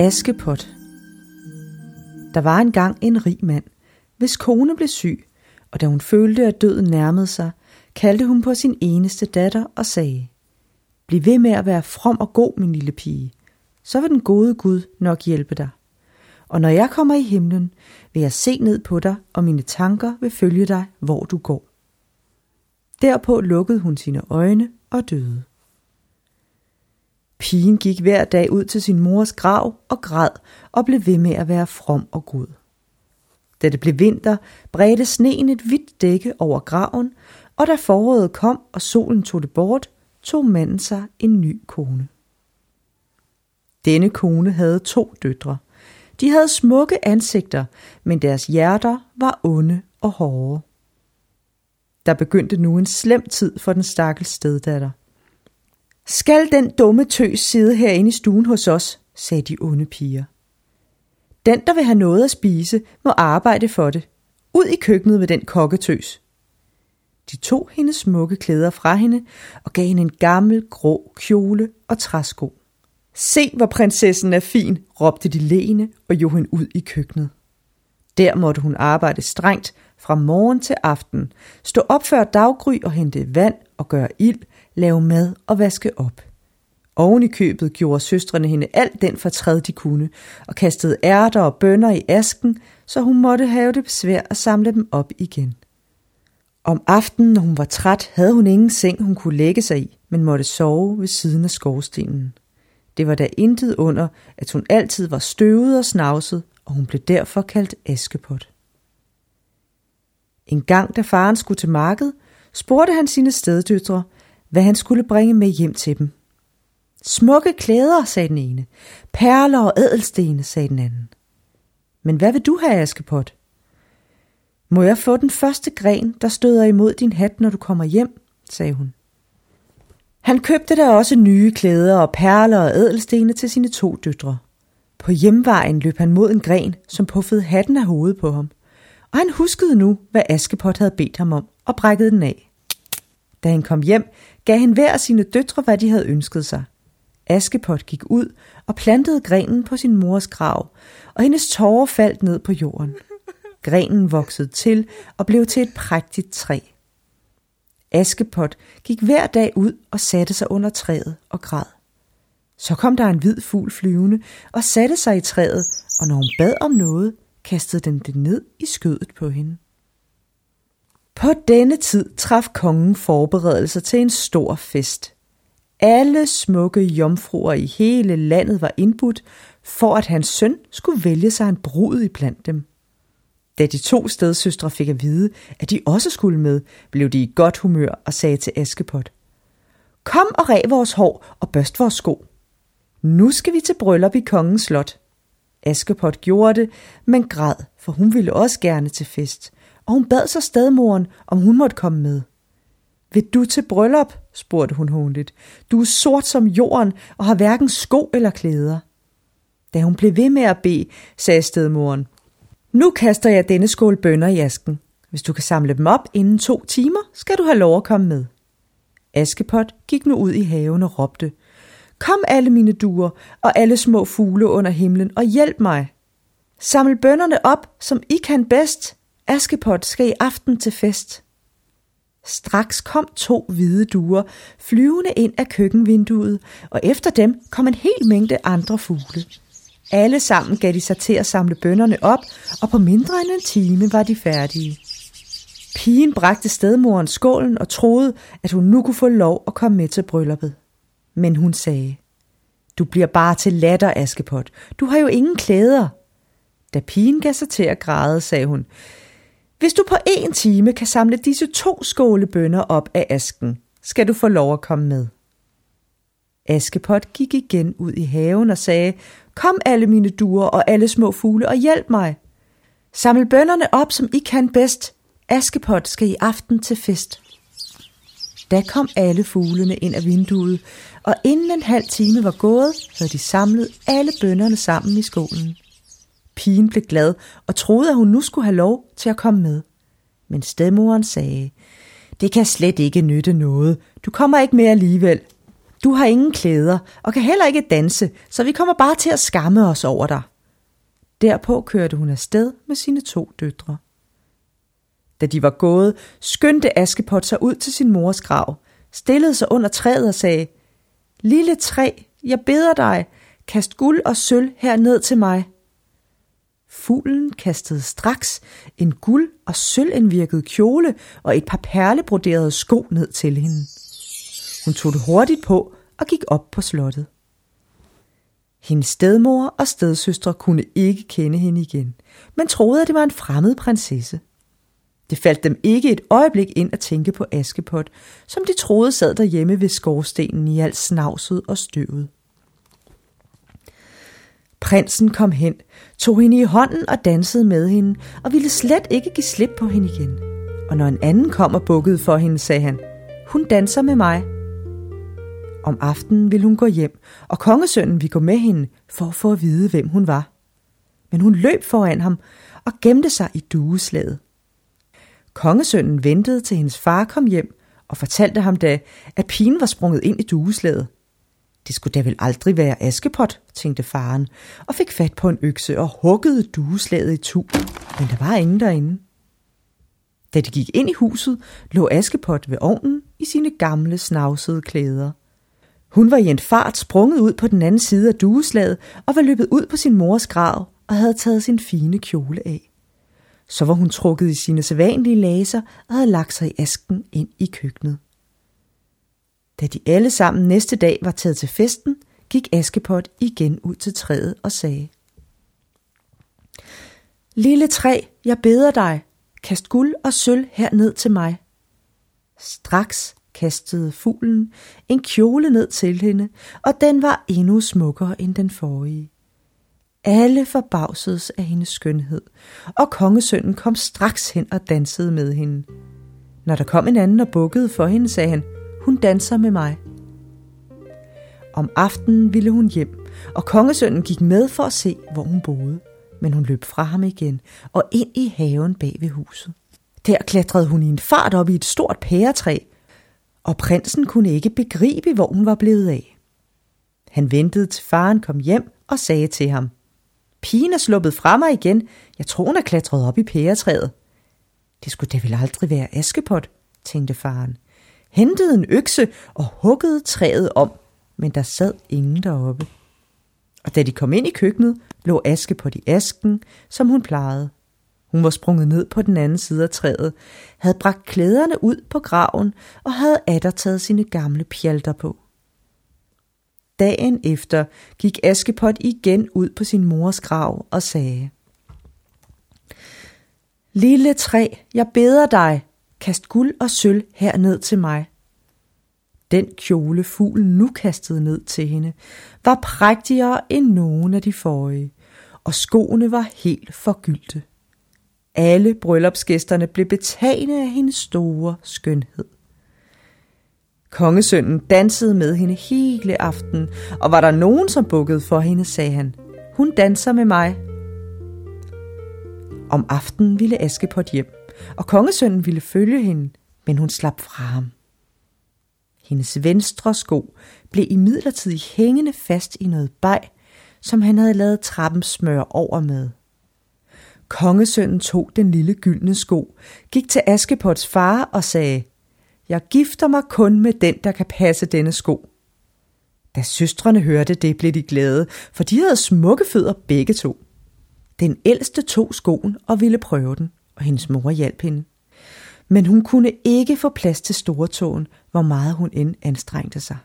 Askepot Der var engang en rig mand, hvis kone blev syg, og da hun følte, at døden nærmede sig, kaldte hun på sin eneste datter og sagde, Bliv ved med at være from og god, min lille pige, så vil den gode Gud nok hjælpe dig. Og når jeg kommer i himlen, vil jeg se ned på dig, og mine tanker vil følge dig, hvor du går. Derpå lukkede hun sine øjne og døde. Pigen gik hver dag ud til sin mors grav og græd og blev ved med at være from og god. Da det blev vinter, bredte sneen et hvidt dække over graven, og da foråret kom og solen tog det bort, tog manden sig en ny kone. Denne kone havde to døtre. De havde smukke ansigter, men deres hjerter var onde og hårde. Der begyndte nu en slem tid for den stakkels steddatter. Skal den dumme tøs sidde herinde i stuen hos os, sagde de onde piger. Den, der vil have noget at spise, må arbejde for det. Ud i køkkenet med den kokketøs. De tog hendes smukke klæder fra hende og gav hende en gammel grå kjole og træsko. Se, hvor prinsessen er fin, råbte de lene og jo hende ud i køkkenet. Der måtte hun arbejde strengt fra morgen til aften, stå op før daggry og hente vand og gøre ild, lave mad og vaske op. Oven i købet gjorde søstrene hende alt den fortræd, de kunne, og kastede ærter og bønner i asken, så hun måtte have det besvær at samle dem op igen. Om aftenen, når hun var træt, havde hun ingen seng, hun kunne lægge sig i, men måtte sove ved siden af skorstenen. Det var da intet under, at hun altid var støvet og snavset, og hun blev derfor kaldt Askepot. En gang, da faren skulle til marked, spurgte han sine steddøtre, hvad han skulle bringe med hjem til dem. Smukke klæder, sagde den ene. Perler og ædelstene, sagde den anden. Men hvad vil du have, Askepot? Må jeg få den første gren, der støder imod din hat, når du kommer hjem, sagde hun. Han købte der også nye klæder og perler og ædelstene til sine to døtre. På hjemvejen løb han mod en gren, som puffede hatten af hovedet på ham. Og han huskede nu, hvad Askepot havde bedt ham om, og brækkede den af. Da han kom hjem, gav han hver af sine døtre, hvad de havde ønsket sig. Askepot gik ud og plantede grenen på sin mors grav, og hendes tårer faldt ned på jorden. Grenen voksede til og blev til et prægtigt træ. Askepot gik hver dag ud og satte sig under træet og græd. Så kom der en hvid fugl flyvende og satte sig i træet, og når hun bad om noget, kastede den det ned i skødet på hende. På denne tid traf kongen forberedelser til en stor fest. Alle smukke jomfruer i hele landet var indbudt, for at hans søn skulle vælge sig en brud i blandt dem. Da de to stedsøstre fik at vide, at de også skulle med, blev de i godt humør og sagde til Askepot, Kom og ræv vores hår og børst vores sko. Nu skal vi til bryllup i kongens slot. Askepot gjorde det, men græd, for hun ville også gerne til fest, og hun bad så stedmoren, om hun måtte komme med. Vil du til bryllup? spurgte hun håndligt. Du er sort som jorden og har hverken sko eller klæder. Da hun blev ved med at bede, sagde stedmoren, nu kaster jeg denne skål bønner i asken. Hvis du kan samle dem op inden to timer, skal du have lov at komme med. Askepot gik nu ud i haven og råbte, Kom alle mine duer og alle små fugle under himlen og hjælp mig. Saml bønderne op, som I kan bedst, Askepot skal i aften til fest. Straks kom to hvide duer flyvende ind af køkkenvinduet, og efter dem kom en hel mængde andre fugle. Alle sammen gav de sig til at samle bønderne op, og på mindre end en time var de færdige. Pigen bragte stedmoren skålen og troede, at hun nu kunne få lov at komme med til brylluppet. Men hun sagde, du bliver bare til latter, Askepot. Du har jo ingen klæder. Da pigen gav sig til at græde, sagde hun, hvis du på en time kan samle disse to skålebønder op af asken, skal du få lov at komme med. Askepot gik igen ud i haven og sagde, Kom alle mine duer og alle små fugle og hjælp mig. Saml bønderne op, som I kan bedst. Askepot skal i aften til fest. Da kom alle fuglene ind af vinduet, og inden en halv time var gået, havde de samlet alle bønderne sammen i skålen. Pigen blev glad og troede, at hun nu skulle have lov til at komme med. Men stedmoren sagde, det kan slet ikke nytte noget. Du kommer ikke med alligevel. Du har ingen klæder og kan heller ikke danse, så vi kommer bare til at skamme os over dig. Derpå kørte hun afsted med sine to døtre. Da de var gået, skyndte Askepot sig ud til sin mors grav, stillede sig under træet og sagde, Lille træ, jeg beder dig, kast guld og sølv her ned til mig. Fuglen kastede straks en guld og sølvindvirket kjole og et par perlebroderede sko ned til hende. Hun tog det hurtigt på og gik op på slottet. Hendes stedmor og stedsøstre kunne ikke kende hende igen, men troede, at det var en fremmed prinsesse. Det faldt dem ikke et øjeblik ind at tænke på Askepot, som de troede sad derhjemme ved skorstenen i alt snavset og støvet. Prinsen kom hen, tog hende i hånden og dansede med hende, og ville slet ikke give slip på hende igen. Og når en anden kom og bukkede for hende, sagde han, hun danser med mig. Om aftenen ville hun gå hjem, og kongesønnen ville gå med hende for at få at vide, hvem hun var. Men hun løb foran ham og gemte sig i dueslaget. Kongesønnen ventede til hendes far kom hjem og fortalte ham da, at pigen var sprunget ind i dueslaget. Det skulle da vel aldrig være Askepot, tænkte faren, og fik fat på en økse og huggede dueslaget i tu, men der var ingen derinde. Da de gik ind i huset, lå Askepot ved ovnen i sine gamle snavsede klæder. Hun var i en fart sprunget ud på den anden side af dueslaget og var løbet ud på sin mors grav og havde taget sin fine kjole af. Så var hun trukket i sine sædvanlige laser og havde lagt sig i asken ind i køkkenet. Da de alle sammen næste dag var taget til festen, gik Askepot igen ud til træet og sagde, Lille træ, jeg beder dig, kast guld og sølv herned til mig. Straks kastede fuglen en kjole ned til hende, og den var endnu smukkere end den forrige. Alle forbavsedes af hendes skønhed, og kongesønnen kom straks hen og dansede med hende. Når der kom en anden og bukkede for hende, sagde han, hun danser med mig. Om aftenen ville hun hjem, og kongesønnen gik med for at se, hvor hun boede. Men hun løb fra ham igen og ind i haven bag ved huset. Der klatrede hun i en fart op i et stort pæretræ, og prinsen kunne ikke begribe, hvor hun var blevet af. Han ventede til faren kom hjem og sagde til ham, Pigen er sluppet fra mig igen. Jeg tror, hun er klatret op i pæretræet. Det skulle da vel aldrig være Askepot, tænkte faren hentede en økse og huggede træet om, men der sad ingen deroppe. Og da de kom ind i køkkenet, lå Aske på de asken, som hun plejede. Hun var sprunget ned på den anden side af træet, havde bragt klæderne ud på graven og havde atter taget sine gamle pjalter på. Dagen efter gik Askepot igen ud på sin mors grav og sagde, Lille træ, jeg beder dig, Kast guld og sølv herned til mig. Den kjole fuglen nu kastede ned til hende, var prægtigere end nogen af de forrige, og skoene var helt forgyldte. Alle bryllupsgæsterne blev betagende af hendes store skønhed. Kongesønnen dansede med hende hele aften, og var der nogen, som bukkede for hende, sagde han, hun danser med mig. Om aftenen ville Askepot hjem og kongesønnen ville følge hende, men hun slap fra ham. Hendes venstre sko blev imidlertid hængende fast i noget bag, som han havde lavet trappen smøre over med. Kongesønnen tog den lille gyldne sko, gik til Askepots far og sagde, Jeg gifter mig kun med den, der kan passe denne sko. Da søstrene hørte det, blev de glade, for de havde smukke fødder begge to. Den ældste tog skoen og ville prøve den, og hendes mor hjalp hende. Men hun kunne ikke få plads til storetåen, hvor meget hun end anstrengte sig.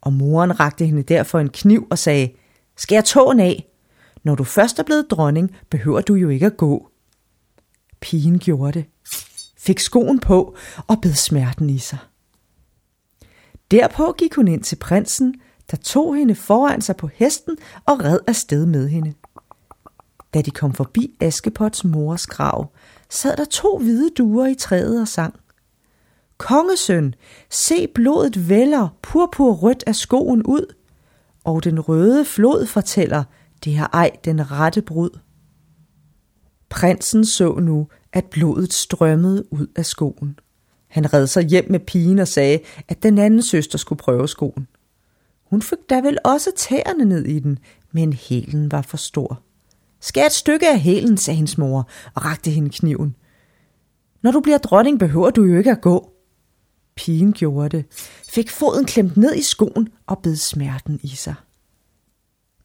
Og moren rakte hende derfor en kniv og sagde, Skær tåen af. Når du først er blevet dronning, behøver du jo ikke at gå. Pigen gjorde det, fik skoen på og bed smerten i sig. Derpå gik hun ind til prinsen, der tog hende foran sig på hesten og red afsted med hende. Da de kom forbi Askepots mors grav, sad der to hvide duer i træet og sang. Kongesøn, se blodet vælger purpurrødt af skoen ud, og den røde flod fortæller, det har ej den rette brud. Prinsen så nu, at blodet strømmede ud af skoen. Han red sig hjem med pigen og sagde, at den anden søster skulle prøve skoen. Hun fik da vel også tæerne ned i den, men hælen var for stor. Skær et stykke af hælen, sagde hendes mor og rakte hende kniven. Når du bliver dronning, behøver du jo ikke at gå. Pigen gjorde det, fik foden klemt ned i skoen og bed smerten i sig.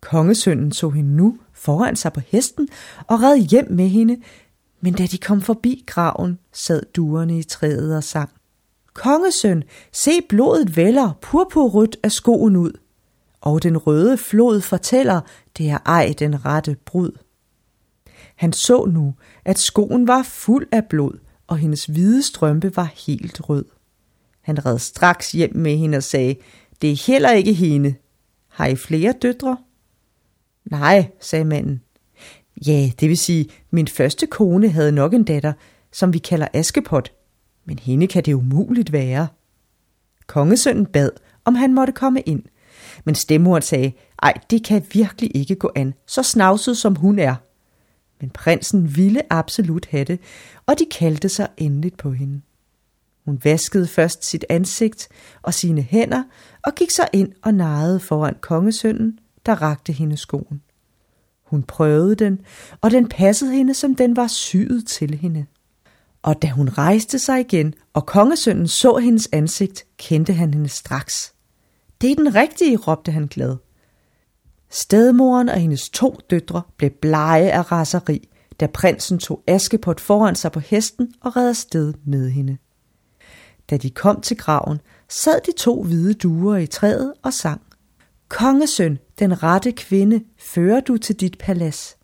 Kongesønnen så hende nu foran sig på hesten og red hjem med hende, men da de kom forbi graven, sad duerne i træet og sang. Kongesøn, se blodet vælger purpurrødt af skoen ud, og den røde flod fortæller, det er ej den rette brud. Han så nu, at skoen var fuld af blod, og hendes hvide strømpe var helt rød. Han red straks hjem med hende og sagde, det er heller ikke hende. Har I flere døtre? Nej, sagde manden. Ja, det vil sige, min første kone havde nok en datter, som vi kalder Askepot, men hende kan det umuligt være. Kongesønnen bad, om han måtte komme ind, men stemmoren sagde, ej, det kan virkelig ikke gå an, så snavset som hun er. Men prinsen ville absolut have det, og de kaldte sig endeligt på hende. Hun vaskede først sit ansigt og sine hænder og gik så ind og narrede foran kongesønnen, der rakte hende skoen. Hun prøvede den, og den passede hende, som den var syet til hende. Og da hun rejste sig igen, og kongesønnen så hendes ansigt, kendte han hende straks. Det er den rigtige, råbte han glad. Stedmoren og hendes to døtre blev blege af raseri, da prinsen tog Askepot foran sig på hesten og red afsted med hende. Da de kom til graven, sad de to hvide duer i træet og sang. Kongesøn, den rette kvinde, fører du til dit palads.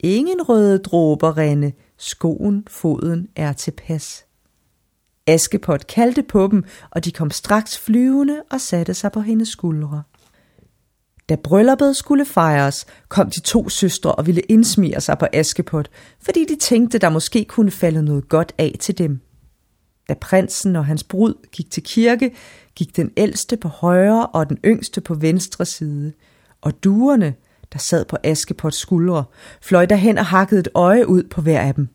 Ingen røde dråber rinde, skoen, foden er tilpas. Askepot kaldte på dem, og de kom straks flyvende og satte sig på hendes skuldre. Da brylluppet skulle fejres, kom de to søstre og ville indsmire sig på Askepot, fordi de tænkte, der måske kunne falde noget godt af til dem. Da prinsen og hans brud gik til kirke, gik den ældste på højre og den yngste på venstre side, og duerne, der sad på Askepots skuldre, fløj derhen og hakkede et øje ud på hver af dem.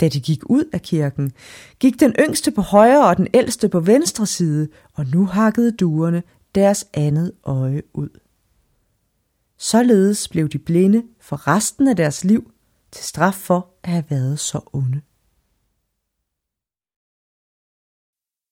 Da de gik ud af kirken, gik den yngste på højre og den ældste på venstre side, og nu hakkede duerne deres andet øje ud. Således blev de blinde for resten af deres liv til straf for at have været så onde.